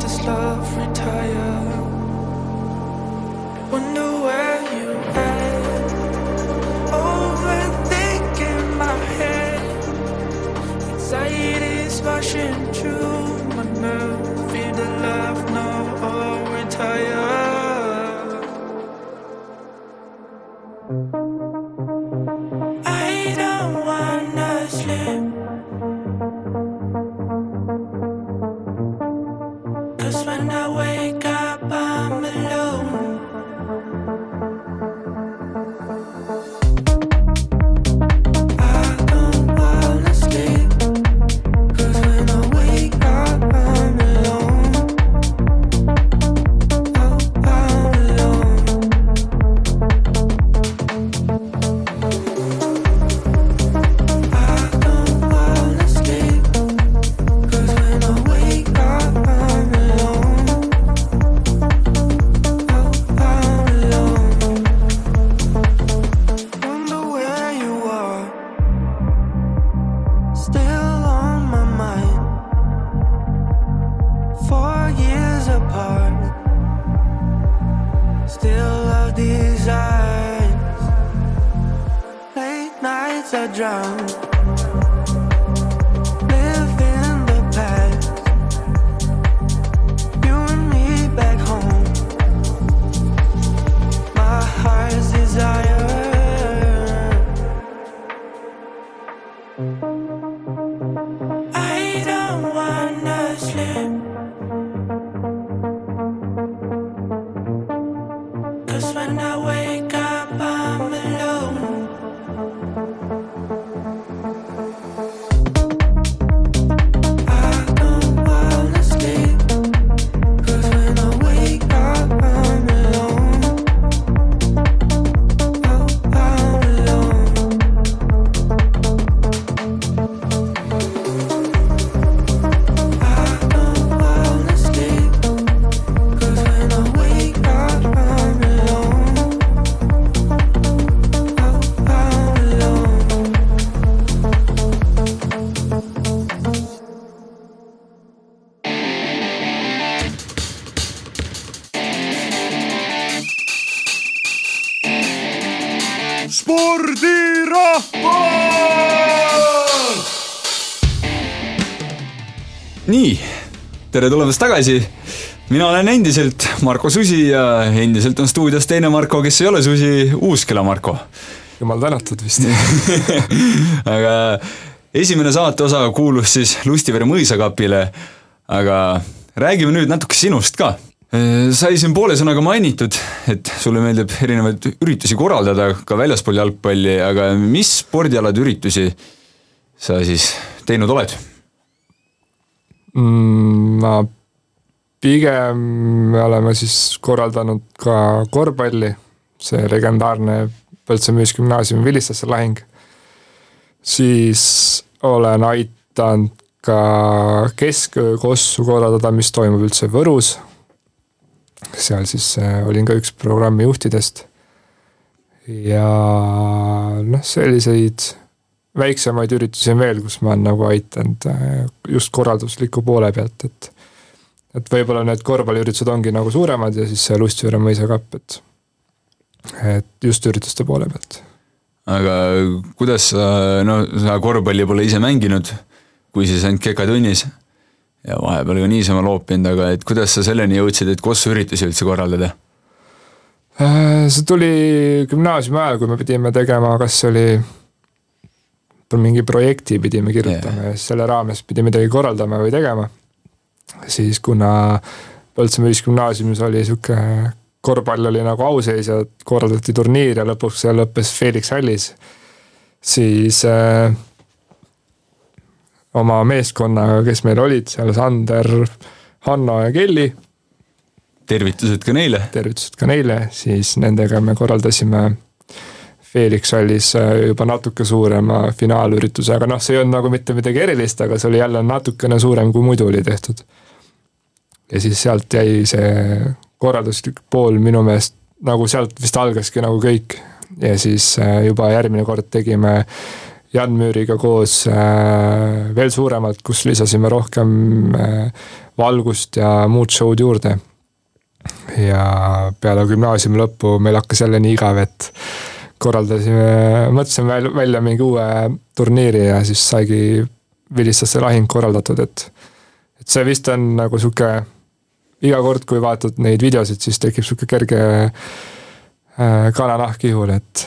this love retire? Wonder where you at? Overthinking my head, anxiety's rushing through. Tere tulemast tagasi. mina olen endiselt Marko Susi ja endiselt on stuudios teine Marko, kes ei ole Susi, Uusküla Marko. jumal tänatud vist [LAUGHS] aga esimene saate osa kuulus siis Lustivere mõisakapile, aga räägime nüüd natuke sinust ka. sai siin poole sõnaga mainitud, et sulle meeldib erinevaid üritusi korraldada ka väljaspool jalgpalli, aga mis spordialade üritusi sa siis teinud oled? Mm, ma pigem me oleme siis korraldanud ka korvpalli, see legendaarne Põltsa Müüsgümnaasiumi Vilistlaste lahing. siis olen aidanud ka kesköökossu korraldada, mis toimub üldse Võrus. seal siis äh, olin ka üks programmi juhtidest. ja noh, selliseid väiksemaid üritusi on veel, kus ma olen nagu aidanud äh, just korraldusliku poole pealt, et et võib-olla need korvpalliüritused ongi nagu suuremad ja siis see Lustivere mõisakapp, et et just ürituste poole pealt. aga kuidas sa, no sa korvpalli pole ise mänginud, kui siis ainult kekatunnis ja vahepeal ka niisama loopinud, aga et kuidas sa selleni jõudsid, et Kossu üritusi üldse korraldada? Äh, see tuli gümnaasiumi ajal, kui me pidime tegema, kas oli mingi projekti pidime kirjutama yeah. ja siis selle raames pidi midagi korraldama või tegema. siis kuna Põltsamaa Ühisgümnaasiumis oli sihuke korvpall oli nagu auseis ja korraldati turniir ja lõpuks see lõppes Felix Hallis, siis äh, oma meeskonnaga, kes meil olid seal, Sander, Hanno ja Kelly. tervitused ka neile. tervitused ka neile, siis nendega me korraldasime Felix Hallis äh, juba natuke suurema finaalürituse, aga noh, see ei olnud nagu mitte midagi erilist, aga see oli jälle natukene suurem, kui muidu oli tehtud. ja siis sealt jäi see korralduslik pool minu meelest, nagu sealt vist algaski nagu kõik. ja siis äh, juba järgmine kord tegime Jan Müüriga koos äh, veel suuremalt, kus lisasime rohkem valgust ja muud show'd juurde. ja peale gümnaasiumi lõppu meil hakkas jälle nii igav, et korraldasime, mõtlesime välja, välja mingi uue turniiri ja siis saigi vilistlaste lahing korraldatud, et et see vist on nagu sihuke, iga kord, kui vaatad neid videosid, siis tekib sihuke kerge äh, kananahk ihule, et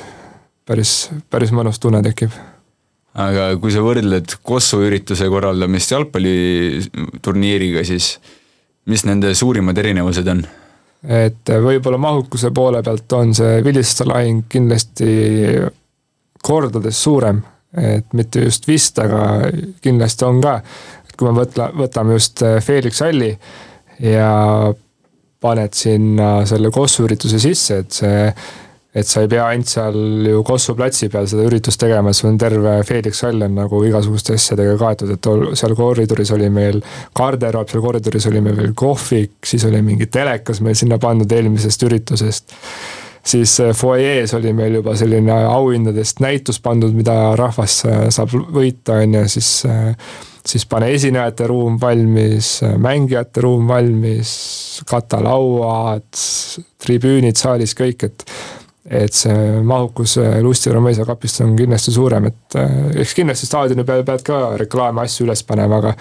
päris, päris mõnus tunne tekib. aga kui sa võrdled Kossu ürituse korraldamist jalgpalliturniiriga, siis mis nende suurimad erinevused on? Et võib-olla mahukuse poole pealt on see vilistlaste lahing kindlasti kordades suurem, et mitte just vist, aga kindlasti on ka. et kui me võtla, võtame just äh, Felix Halli ja paned sinna selle Kossu ürituse sisse, et see et sa ei pea ainult seal ju Kossu platsi peal seda üritust tegema, sul on terve Felix Hall on nagu igasuguste asjadega kaetud, et seal koridoris oli meil garderoob, seal koridoris oli meil veel kohvik, siis oli mingi telekas meil sinna pandud eelmisest üritusest. Siis äh, fuajees oli meil juba selline auhindadest näitus pandud, mida rahvas äh, saab võita, on ju, siis äh, siis pane esinejate ruum valmis, mängijate ruum valmis, katalauad, tribüünid saalis, kõik, et et see mahukus Lustivere mõisakapist on kindlasti suurem, et eh, eks kindlasti staadioni peal pead ka reklaame asju üles panema, aga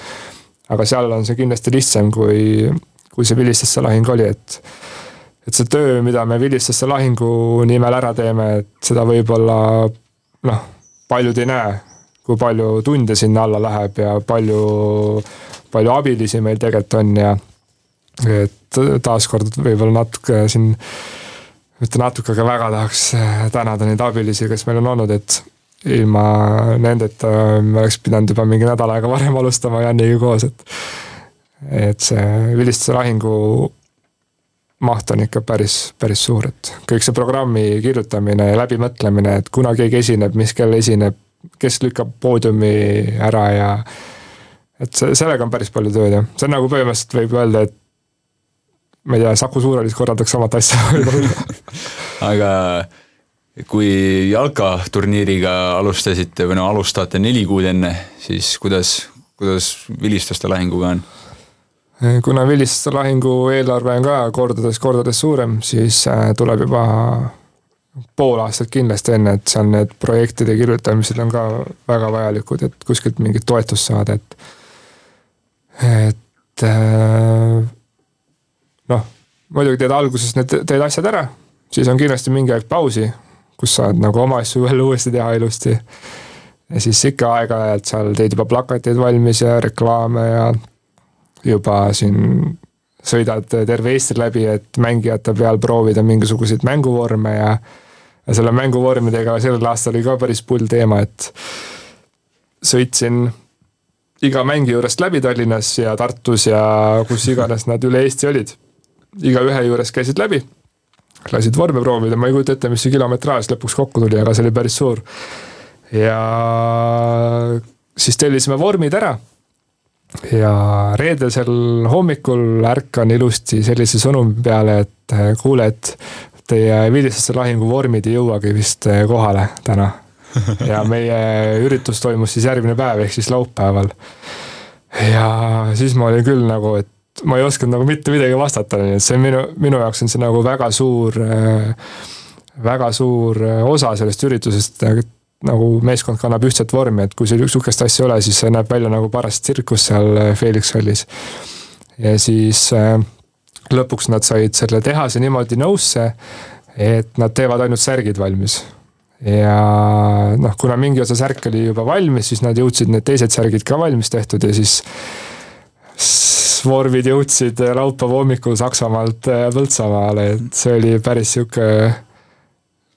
aga seal on see kindlasti lihtsam, kui, kui see Vilistlaste lahing oli, et et see töö, mida me Vilistlaste lahingu nimel ära teeme, et seda võib-olla noh, paljud ei näe, kui palju tunde sinna alla läheb ja palju, palju abilisi meil tegelikult on ja et taaskord võib-olla natuke siin mitte natuke, aga väga tahaks äh, tänada neid abilisi, kes meil on olnud, et ilma nendeta me oleks pidanud juba mingi nädal aega varem alustama Janiga koos, et et see vilistuse lahingu maht on ikka päris, päris suur, et kõik see programmi kirjutamine ja läbimõtlemine, et kuna keegi esineb, mis kell esineb, kes lükkab poodiumi ära ja et see, sellega on päris palju tööd jah, see on nagu põhimõtteliselt võib öelda, et ma ei tea, Saku Suurhallis korraldaks samat asja [LAUGHS] võib-olla aga kui jalkaturniiriga alustasite või no alustate neli kuud enne, siis kuidas, kuidas vilistlaste lahinguga on? kuna vilistlaste lahingu eelarve on ka kordades, kordades suurem, siis äh, tuleb juba pool aastat kindlasti enne, et seal need projektide kirjutamised on ka väga vajalikud, et kuskilt mingit toetust saada, et et äh, noh, muidugi teed alguses need, teed asjad ära, siis on kindlasti mingi aeg pausi, kus saad nagu oma asju [LAUGHS] jälle uuesti teha ilusti. ja siis ikka aeg-ajalt seal teed juba plakateid valmis ja reklaame ja juba siin sõidad terve Eesti läbi, et mängijate peal proovida mingisuguseid mänguvorme ja ja selle mänguvormidega sellel aastal oli ka päris pull teema, et sõitsin iga mängi juurest läbi Tallinnas ja Tartus ja kus iganes nad üle Eesti olid. Igaühe juures käisid läbi, lasid vorme proovida, ma ei kujuta ette, mis see kilometraaž lõpuks kokku tuli, aga see oli päris suur. ja siis tellisime vormid ära ja reedesel hommikul ärkan ilusti sellise sõnumi peale, et kuule, et teie vilistlaste lahingu vormid ei jõuagi vist kohale täna ja meie üritus toimus siis järgmine päev, ehk siis laupäeval. ja siis ma olin küll nagu, et ma ei osanud nagu mitte midagi vastata, nii et see on minu, minu jaoks on see nagu väga suur, väga suur osa sellest üritusest, nagu meeskond kannab ühtset vormi, et kui sul sihukest asja ei ole, siis see näeb välja nagu paras tsirkus seal Felix hallis. ja siis lõpuks nad said selle tehase niimoodi nõusse, et nad teevad ainult särgid valmis ja noh, kuna mingi osa särk oli juba valmis, siis nad jõudsid need teised särgid ka valmis tehtud ja siis vormid jõudsid laupäeva hommikul Saksamaalt äh, Põltsamaale, et see oli päris sihuke.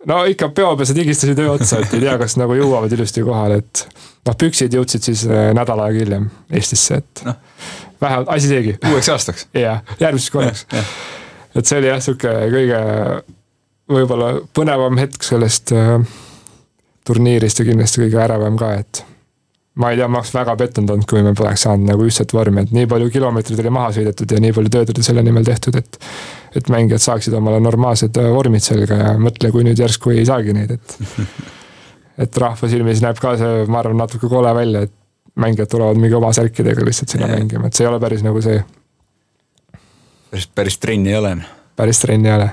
no ikka peopesad higistasid öö otsa, et ei tea, kas nagu jõuavad ilusti kohale, et noh, püksid jõudsid siis nädal aega hiljem Eestisse, et no. vähemalt asi seegi. uueks aastaks. [LAUGHS] jah, järgmiseks korraks [LAUGHS] et see oli jah, sihuke kõige võib-olla põnevam hetk sellest äh, turniirist ja kindlasti kõige ärevam ka, et ma ei tea, ma oleks väga pettunud olnud, kui me poleks saanud nagu ühtset vormi, et nii palju kilomeetreid oli maha sõidetud ja nii palju tööd oli selle nimel tehtud, et et mängijad saaksid omale normaalsed äh, vormid selga ja mõtle, kui nüüd järsku ei saagi neid, et [LAUGHS] et rahva silmis näeb ka see, ma arvan, natuke kole välja, et mängijad tulevad mingi oma särkidega lihtsalt sinna yeah. mängima, et see ei ole päris nagu see. päris, päris trenni ei ole. päris trenni ei ole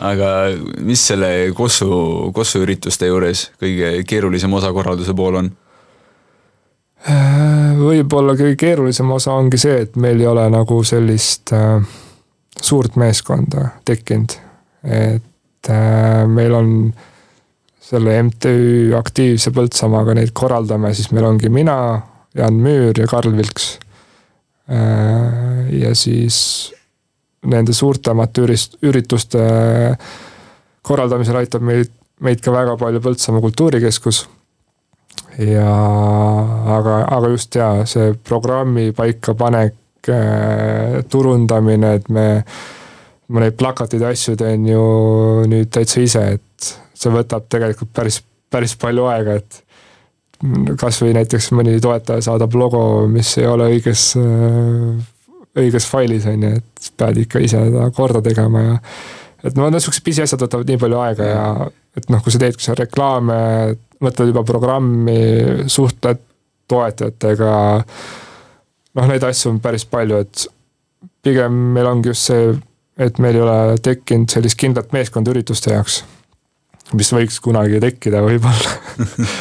aga mis selle Kossu, Kossu ürituste juures kõige keerulisem osa korralduse pool on? Äh, võib-olla kõige keerulisem osa ongi see, et meil ei ole nagu sellist äh, suurt meeskonda tekkinud. et äh, meil on selle MTÜ Aktiivse Põltsamaaga neid korraldame, siis meil ongi mina, Jan Müür ja Karl Vilks äh,. ja siis nende suurtemate ürist-, ürituste korraldamisel aitab meid, meid ka väga palju Põltsamaa Kultuurikeskus. Ja aga, aga just jaa, see programmi paikapanek, äh, turundamine, et me, ma neid plakateid ja asju teen ju nüüd täitsa ise, et see võtab tegelikult päris, päris palju aega, et kasvõi näiteks mõni toetaja saadab logo, mis ei ole õiges äh, õiges failis, on ju, et pead ikka ise seda korda tegema ja et no niisugused pisiasjad võtavad nii palju aega ja et noh, kui sa teedki seal reklaame, mõtled juba programmi, suhtled toetajatega, noh, neid asju on päris palju, et pigem meil ongi just see, et meil ei ole tekkinud sellist kindlat meeskonda ürituste jaoks, mis võiks kunagi tekkida võib-olla. [LAUGHS]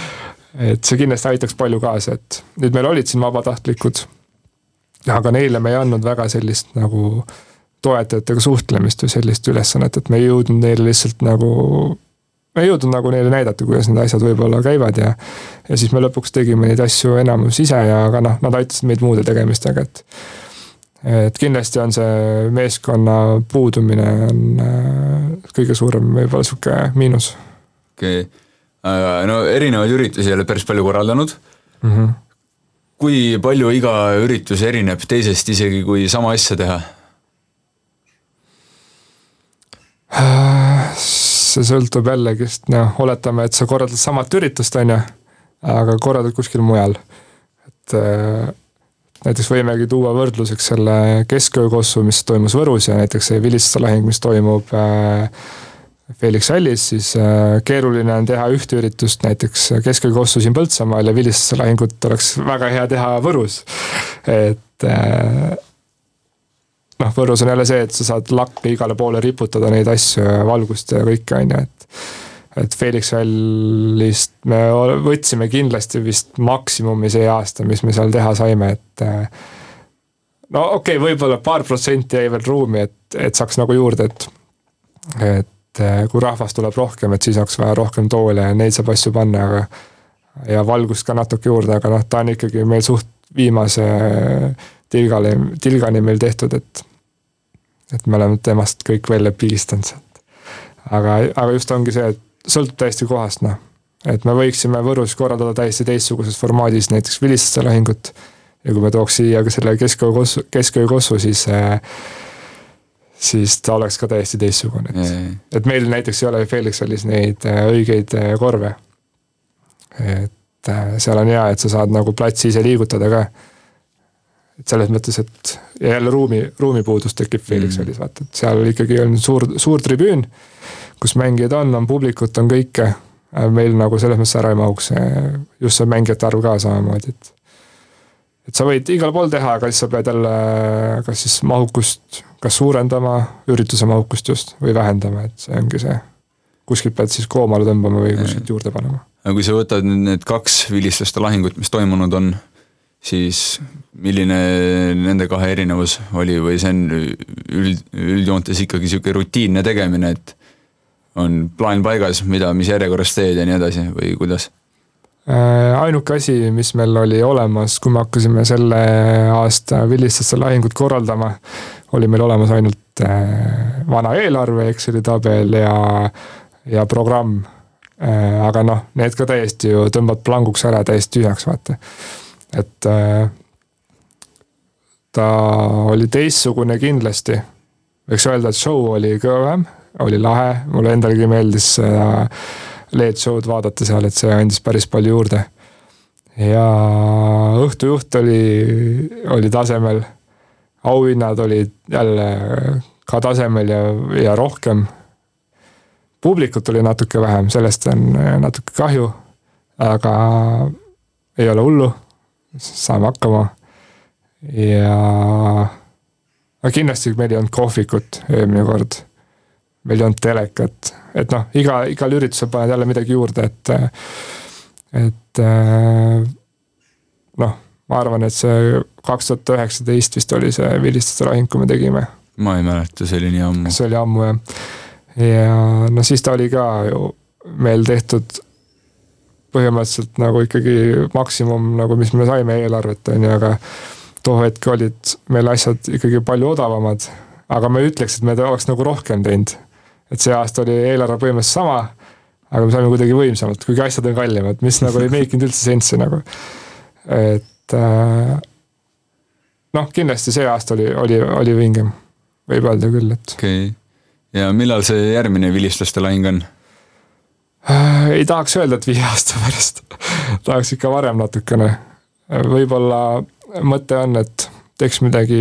Et see kindlasti aitaks palju kaasa, et nüüd meil olid siin vabatahtlikud aga neile me ei andnud väga sellist nagu toetajatega suhtlemist või sellist ülesannet, et me ei jõudnud neile lihtsalt nagu, me ei jõudnud nagu neile näidata, kuidas need asjad võib-olla käivad ja ja siis me lõpuks tegime neid asju enamus ise ja aga noh, nad aitasid meid muude tegemistega, et et kindlasti on see meeskonna puudumine on äh, kõige suurem võib-olla sihuke miinus. okei okay., aga no erinevaid üritusi oled päris palju korraldanud mm. -hmm kui palju iga üritus erineb teisest, isegi kui sama asja teha? See sõltub jällegist, noh, oletame, et sa korraldad samat üritust, on ju, aga korraldad kuskil mujal. et äh, näiteks võimegi tuua võrdluseks selle kesköökossu, mis toimus Võrus ja näiteks see vilistlaste lahing, mis toimub äh, Felix Hallis, siis äh, keeruline on teha ühte üritust näiteks Keskel-Kossu siin Põltsamaal ja Vilistuse lahingut oleks väga hea teha Võrus. et noh, Võrus on jälle see, et sa saad lakke igale poole riputada neid asju ja valgust ja kõike, on ju, et et Felix Hallist me võtsime kindlasti vist maksimumi see aasta, mis me seal teha saime, et äh, no okei okay,, võib-olla paar protsenti jäi veel ruumi, et, et saaks nagu juurde, et, et äh, kui rahvast tuleb rohkem, et siis oleks vaja rohkem toole ja neid saab asju panna, aga ja valgust ka natuke juurde, aga noh, ta on ikkagi meil suht viimase tilgale, tilgani meil tehtud, et et me oleme temast kõik välja pigistanud sealt. aga, aga just ongi see, et sõltub täiesti kohast, noh. et me võiksime Võrus korraldada täiesti teistsuguses formaadis näiteks vilistlaste lahingut ja kui me tooks siia ka selle kesköö kossu, kesköö kossu, siis äh, siis ta oleks ka täiesti teistsugune, et, et meil näiteks ei ole Felixalis neid äh, õigeid äh, korve. et seal on hea, et sa saad nagu platsi ise liigutada ka. Et selles mõttes, et ja jälle ruumi, ruumipuudus tekib Felixalis mm., vaata, et seal ikkagi on suur, suur tribüün, kus mängijad on, on publikut, on kõike. meil nagu selles mõttes ära ei mahuks, just see mängijate arv ka samamoodi, et et sa võid igal pool teha, aga siis sa pead jälle kas siis mahukust kas suurendama, ürituse mahukust just, või vähendama, et see ongi see. kuskilt pead siis koomale tõmbama või kuskilt juurde panema. aga kui sa võtad nüüd need kaks vilistlaste lahingut, mis toimunud on, siis milline nende kahe erinevus oli või see on üld, üldjoontes ikkagi niisugune rutiinne tegemine, et on plaan paigas, mida, mis järjekorras teed ja nii edasi või kuidas? Äh, ainuke asi, mis meil oli olemas, kui me hakkasime selle aasta vilistlaste lahingut korraldama, oli meil olemas ainult äh, vana eelarve, Exceli tabel ja, ja programm. Äh, aga noh, need ka täiesti ju tõmbad planguks ära täiesti tühjaks, vaata. Et ta oli teistsugune kindlasti. võiks öelda, et show oli kõvem, oli lahe, mulle endalegi meeldis seda äh, LED-show'd vaadata seal, et see andis päris palju juurde. ja õhtujuht oli, oli tasemel. auhinnad olid jälle ka tasemel ja, ja rohkem. publikut oli natuke vähem, sellest on natuke kahju. aga ei ole hullu, saame hakkama. ja aga kindlasti meil ei olnud kohvikut eelmine kord meil ei olnud telekat, et noh, iga, igal üritusel paned jälle midagi juurde, et, et noh, ma arvan, et see kaks tuhat üheksateist vist oli see vilistlaste lahing, kui me tegime. ma ei mäleta, see oli nii ammu. see oli ammu jah. ja no siis ta oli ka ju meil tehtud põhimõtteliselt nagu ikkagi maksimum nagu, mis me saime eelarvet, on ju, aga too hetk olid meil asjad ikkagi palju odavamad. aga ma ei ütleks, et me oleks nagu rohkem teinud et see aasta oli eelarve põhimõtteliselt sama, aga me saime kuidagi võimsamalt, kuigi asjad on kallimad, mis nagu ei make inud üldse sensi nagu. et äh, noh, kindlasti see aasta oli, oli, oli vingem, võib öelda küll, et. okei okay., ja millal see järgmine vilistlaste lahing on? Äh, ei tahaks öelda, et viie aasta [LAUGHS] pärast tahaks ikka varem natukene. võib-olla mõte on, et teeks midagi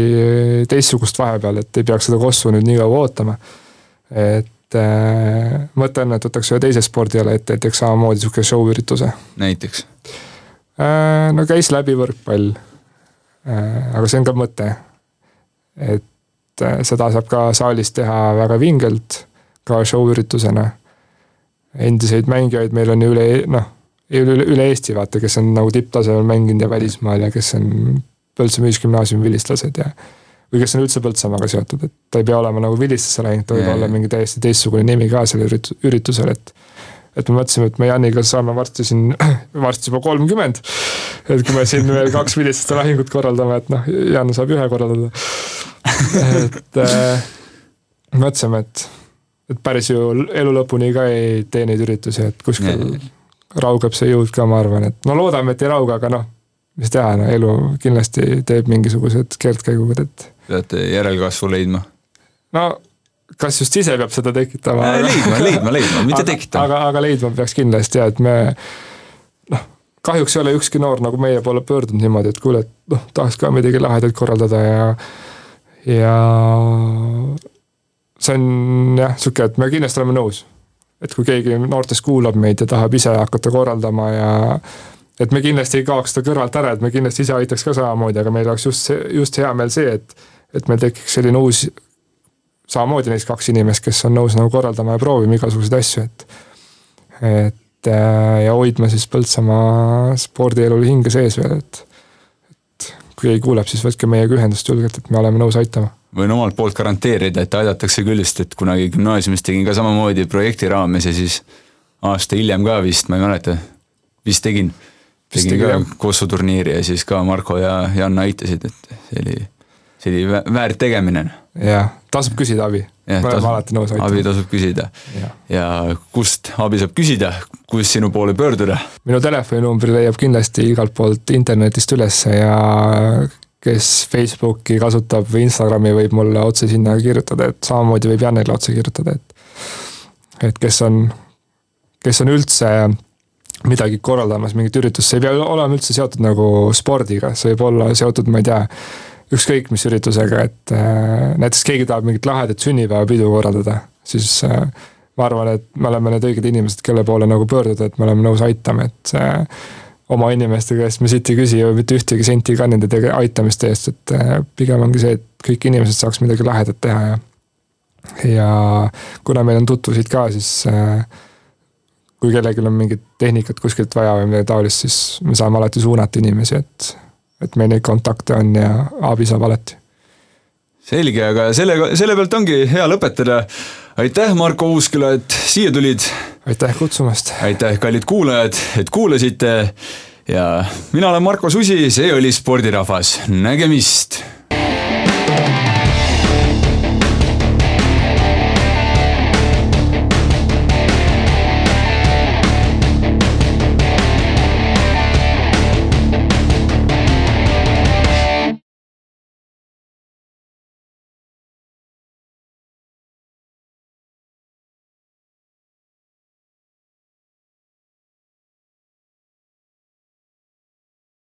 teistsugust vahepeal, et ei peaks seda kossu nüüd nii kaua ootama. et äh, mõte on, et võtaks ühe teise spordiala ette, et teeks samamoodi sihuke show ürituse. näiteks äh,? no käis läbi võrkpall äh,. aga see on ka mõte. et äh, seda saab ka saalis teha väga vingelt, ka show üritusena. Endiseid mängijaid meil on ju üle, noh, üle, üle Eesti vaata, kes on nagu tipptasemel mänginud ja välismaal ja kes on Põltsamaa Ühisgümnaasiumi vilistlased ja või kes on üldse Põltsamaaga seotud, et ta ei pea olema nagu vilistlasse läinud, ta võib olla mingi täiesti teistsugune nimi ka sellel ürit-, üritusel, et et me mõtlesime, et me Janiga saame varsti siin, [CLEARS THROAT] varsti juba kolmkümmend. et kui me siin veel kaks vilistlaste lahingut korraldame, et noh, Jan saab ühe korraldada. [LAUGHS] et äh, mõtlesime, et, et päris ju elu lõpuni ka ei tee neid üritusi, et kuskil yeah. raugeb see jõud ka, ma arvan, et no loodame, et ei rauga, aga noh, mis teha, no elu kindlasti teeb mingisugused keerdkäigud, et peate järelkasvu leidma? no kas just ise peab seda tekitama? leidma, leidma, leidma, mitte aga, tekitama. aga, aga leidma peaks kindlasti ja et me noh, kahjuks ei ole ükski noor nagu meie poole pöördunud niimoodi, et kuule, et noh, tahaks ka midagi lahedat korraldada ja ja see on jah, sihuke, et me kindlasti oleme nõus. et kui keegi noortest kuulab meid ja tahab ise hakata korraldama ja et me kindlasti ei kaoks seda kõrvalt ära, et me kindlasti ise aitaks ka samamoodi, aga meil oleks just see, just hea meel see, et et meil tekiks selline uus, samamoodi neist kaks inimest, kes on nõus nagu korraldama ja proovima igasuguseid asju, et et ja hoidma siis Põltsamaa spordielul hinge sees veel, et kui keegi kuuleb, siis võtke meiega ühendust julgelt, et me oleme nõus aitama. võin omalt poolt garanteerida, et aidatakse küll, sest et kunagi gümnaasiumis tegin ka samamoodi projekti raames ja siis aasta hiljem ka vist, ma ei mäleta, vist tegin. tegin ka Kossu turniiri ja siis ka Marko ja Jan aitasid, et see oli, see oli väärt tegemine. jah, tasub küsida abi. me oleme alati nõus aitama. abi tasub küsida. ja kust abi saab küsida, kus sinu poole pöörduda? minu telefoninumbri leiab kindlasti igalt poolt internetist ülesse ja kes Facebooki kasutab või Instagrami, võib mulle otse sinna kirjutada, et samamoodi võib Janele otse kirjutada, et et kes on, kes on üldse midagi korraldamas, mingit üritust, see ei pea olema üldse seotud nagu spordiga, see võib olla seotud, ma ei tea, ükskõik mis üritusega, et äh, näiteks keegi tahab mingit lahedat sünnipäevapidu korraldada, siis äh, ma arvan, et me oleme need õiged inimesed, kelle poole nagu pöörduda, et me oleme nõus aitama, et äh, oma inimeste käest me siit ei küsi ju mitte ühtegi senti ka nende aitamiste eest, et pigem ongi see, et kõik inimesed saaks midagi lahedat teha ja ja kuna meil on tutvusid ka, siis kui kellelgi on mingit tehnikat kuskilt vaja või midagi taolist, siis me saame alati suunata inimesi, et, et meil neid kontakte on ja abi saab alati. selge, aga sellega, selle pealt ongi hea lõpetada. aitäh, Marko Uusküla, et siia tulid aitäh kutsumast! aitäh, kallid kuulajad, et kuulasite ja mina olen Marko Susi, see oli Spordirahvas, nägemist!